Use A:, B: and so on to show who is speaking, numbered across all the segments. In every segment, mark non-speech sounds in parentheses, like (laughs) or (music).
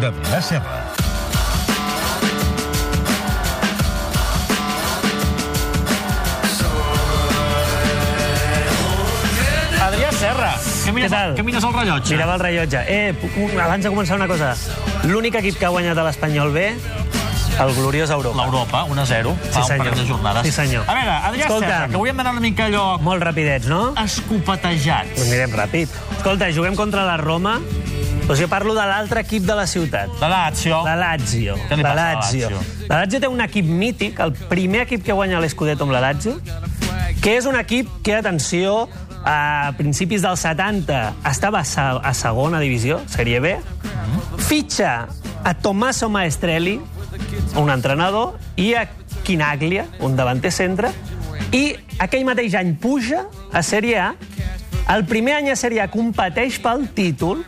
A: d'Adrià Serra.
B: Adrià Serra, que mires,
C: Què tal?
B: que mires el rellotge.
C: Mirava el rellotge. Eh, puc- abans de començar una cosa. L'únic equip que ha guanyat a l'Espanyol B, el gloriós Europa.
B: L'Europa, 1-0, fa
C: Sí,
B: un parell de jornades.
C: Sí, senyor.
B: A veure, Adrià
C: Escolta.
B: Serra, que avui hem d'anar una mica allò
C: Molt rapidets, no?
B: escopetejats.
C: Doncs anirem ràpid. Escolta, juguem contra la Roma. Doncs jo parlo de l'altre equip de la ciutat.
B: De Lazio.
C: La Lazio.
B: Què li
C: la
B: passa a la
C: Lazio.
B: Lazio?
C: La Lazio té un equip mític, el primer equip que guanya l'Scudetto amb la Lazio, que és un equip que, atenció, a principis dels 70 estava a segona divisió, Sèrie B, fitxa a Tommaso Maestrelli, un entrenador, i a Quinaglia, un davanter centre, i aquell mateix any puja a Sèrie A. El primer any a Sèrie A competeix pel títol,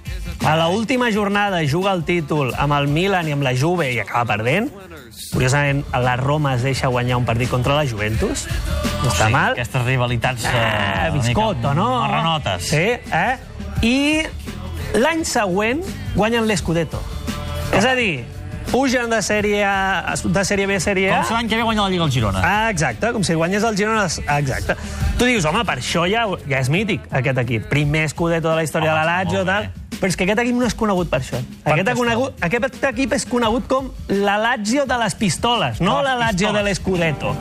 C: a la última jornada juga el títol amb el Milan i amb la Juve i acaba perdent. Curiosament, la Roma es deixa guanyar un partit contra la Juventus. No està
B: Sí,
C: mal.
B: Aquestes rivalitats... eh,
C: Ah,
B: una mica
C: biscotto, no?
B: Marranotes.
C: Sí, eh? I l'any següent guanyen l'Scudetto. És a dir, pugen de sèrie, A, de sèrie B a sèrie A.
B: Com si l'any que ve guanya la Lliga al Girona.
C: Ah, exacte, com si guanyés el Girona. Ah, Exacte. Tu dius, home, per això ja, ja és mític, aquest equip. Primer Scudetto de la història
B: Home,
C: de la Lazio, tal.
B: bé.
C: Però és que aquest equip no és conegut per això. Aquest,
B: què
C: conegut, aquest equip és conegut com la Lazio de les pistoles, no
B: De les
C: la Lazio de l'Scudetto.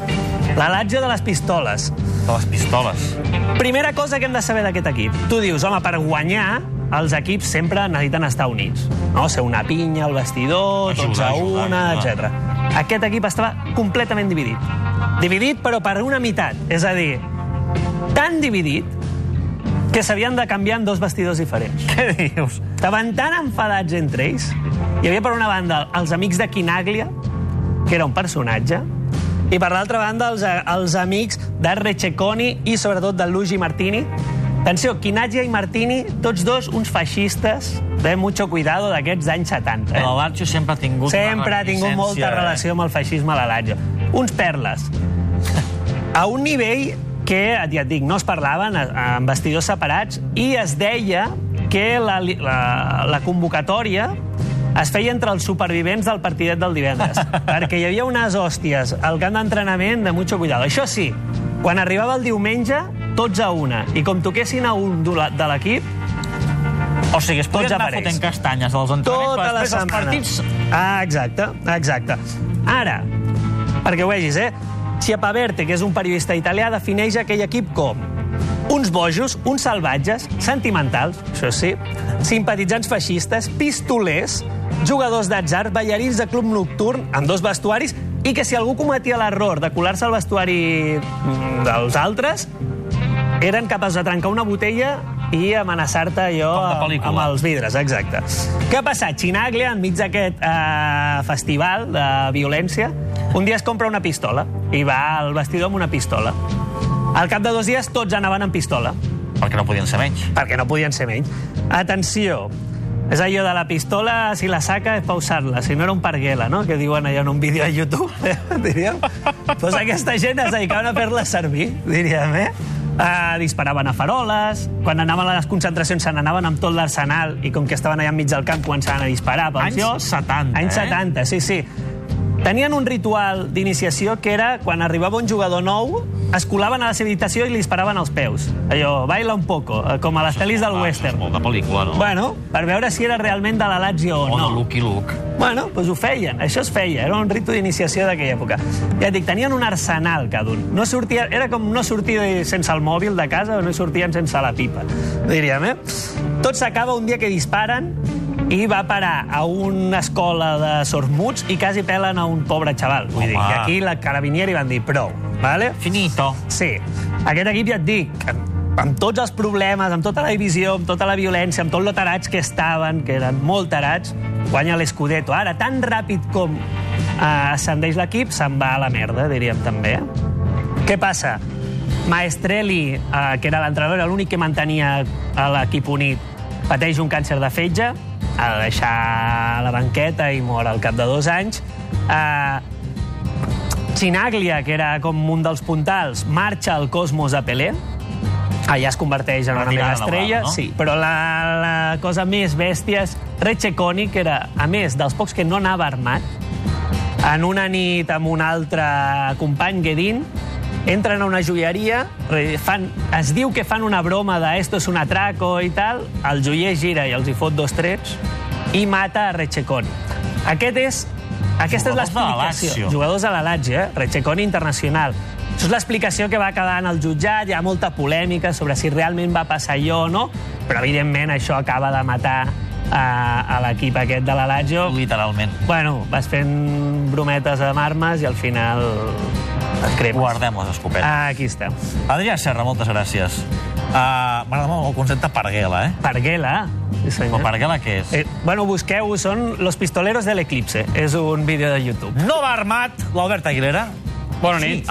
C: La Lazio de les pistoles.
B: De les pistoles.
C: Primera cosa que hem de saber d'aquest equip. Tu dius, home, per guanyar, els equips sempre necessiten estar units. No? Ser una pinya, el vestidor,
B: Ajudar,
C: tots a una, etc. Aquest equip estava completament dividit. Dividit, però per una meitat. És a dir, tan dividit que s'havien de canviar en dos vestidors diferents.
B: Què dius?
C: Estaven tan enfadats entre ells. Hi havia, per una banda, els amics de Quinaglia, que era un personatge, i per l'altra banda, els, els amics de Receconi i, sobretot, de Luigi Martini. Atenció, Quinaglia i Martini, tots dos uns feixistes de mucho cuidado d'aquests anys 70.
B: Eh?
C: Eh?
B: La Lazio sempre ha tingut
C: Sempre ha tingut molta
B: reminiscència,
C: relació amb el feixisme a la Lazio. Uns perles. (laughs) A un nivell que, ja et dic, no es parlaven eh, en vestidors separats i es deia que la, la, la convocatòria es feia entre els supervivents del partidet del divendres, (laughs) perquè hi havia unes hòsties al camp d'entrenament de mucho cuidado. Això sí, quan arribava el diumenge, tots a una. I com toquessin a un de l'equip,
B: O sigui, es podien anar
C: aparells.
B: fotent castanyes dels entrenaments,
C: tota
B: però
C: la
B: després els partits...
C: Ah, exacte, exacte. Ara, perquè ho vegis, eh? Chiapaverte, que és un periodista italià, defineix aquell equip com uns bojos, uns salvatges, sentimentals, això sí, simpatitzants feixistes, pistolers, jugadors d'atzar, ballarins de club nocturn, amb dos vestuaris, i que si algú cometia l'error de colar-se al vestuari mm, dels altres, eren capaços de trencar una botella i amenaçar-te
B: de
C: amb, els vidres, exacte. Què ha passat? Chinaglia, enmig d'aquest eh, festival de violència, un dia es compra una pistola i va al vestidor amb una pistola. Al cap de dos dies tots anaven amb pistola,
B: Perquè no podien ser menys.
C: perquè no podien ser menys. Atenció, és allò de la pistola, si la saca és pausar-la, si no era un parguela, no?, que diuen allò en un vídeo a YouTube, (laughs) diríem. Doncs aquesta gent es dedicaven a fer-la servir, diríem, eh? Uh, disparaven a faroles, quan anaven a les concentracions se n'anaven amb tot l'arsenal i com que estaven allà enmig del camp començaven a disparar. pels
B: Anys
C: llocs.
B: 70,
C: Anys
B: eh?
C: 70, sí, sí. Tenien un ritual d'iniciació que era, quan arribava un jugador nou, es colaven a la seva habitació i li disparaven als peus. Allò, baila un poco, eh, com a les pel·lis del
B: és
C: western.
B: molt de pel·lícula, no?
C: Bueno, per veure si era realment de la Lazio o
B: o
C: no.
B: de Lucky Luke.
C: Bueno, doncs ho feien, això es feia, era un ritu d'iniciació d'aquella època. Ja et dic, tenien un arsenal cada un. No sortia, era com no sortir sense el mòbil de casa o no sortien sense la pipa, diríem, eh? Tot s'acaba un dia que disparen i va parar a una escola de sords-muts i quasi pelen a un pobre xaval. Vull dir,
B: Home.
C: que aquí la carabinieri van dir prou, vale?
B: Finito.
C: Sí, aquest equip ja et dic, amb, tots els problemes, amb tota la divisió, amb tota la violència, amb tot lo tarats que estaven, que eren molt tarats, guanya l'Scudetto. Ara, tan ràpid com eh, ascendeix l'equip, se'n va a la merda, diríem també. Què passa? Maestrelli, eh, que era l'entrenador, era l'únic que mantenia a l'equip unit, pateix un càncer de fetge, ha de deixar la banqueta i mor al cap de dos anys. Eh, Chinaglia, que era com un dels puntals, marxa al Cosmos a Pelé. allà es converteix en una mega estrella,
B: no?
C: sí, però la, la cosa més bèstia és Receconi, que era, a més, dels pocs que no anava armat, en una nit amb un altre company, Guedin, entren a una joieria, fan, es diu que fan una broma de esto es un atraco i tal, el joier gira i els hi fot dos trets i mata a Receconi. Aquest és, aquesta és l'explicació. Jugadors de la Lazio, eh? Receconi internacional. Això és l'explicació que va quedar en el jutjat, hi ha molta polèmica sobre si realment va passar allò o no, però evidentment això acaba de matar a, a l'equip aquest de la Lazio.
B: Literalment.
C: Bueno, vas fent brometes amb armes i al final et cremes.
B: Guardem les escopetes.
C: Ah, aquí estem.
B: Adrià Serra, moltes gràcies. Uh, M'agrada molt el concepte parguela, eh?
C: Parguela. Sí, senyor.
B: parguela què és?
C: Eh, bueno, busqueu, són Los Pistoleros del Eclipse. És un vídeo de YouTube.
B: No va armat l'Albert Aguilera.
A: Bona nit.